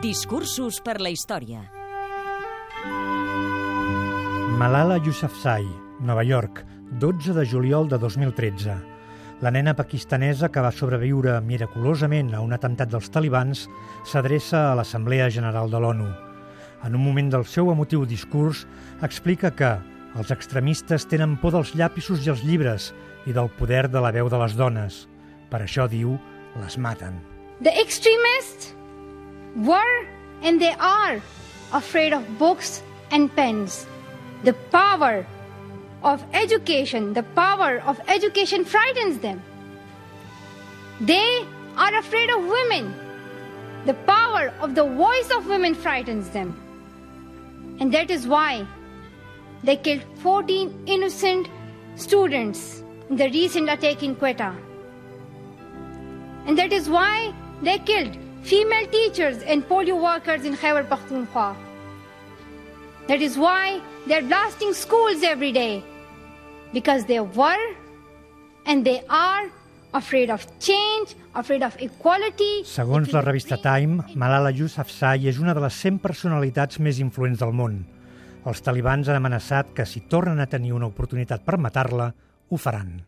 Discursos per la història. Malala Yousafzai, Nova York, 12 de juliol de 2013. La nena pakistanesa que va sobreviure miraculosament a un atemptat dels talibans s'adreça a l'Assemblea General de l'ONU. En un moment del seu emotiu discurs, explica que els extremistes tenen por dels llapisos i els llibres i del poder de la veu de les dones. Per això, diu, les maten. The extremists were and they are afraid of books and pens. The power of education, the power of education frightens them. They are afraid of women. The power of the voice of women frightens them. And that is why they killed 14 innocent students in the recent attack in Quetta. And that is why they killed female teachers and polio workers in Khyber Pakhtunkhwa. That is why they're blasting schools every day because they were and they are afraid of change, afraid of equality. Segons la revista Time, Malala Yousafzai és una de les 100 personalitats més influents del món. Els talibans han amenaçat que si tornen a tenir una oportunitat per matar-la, ho faran.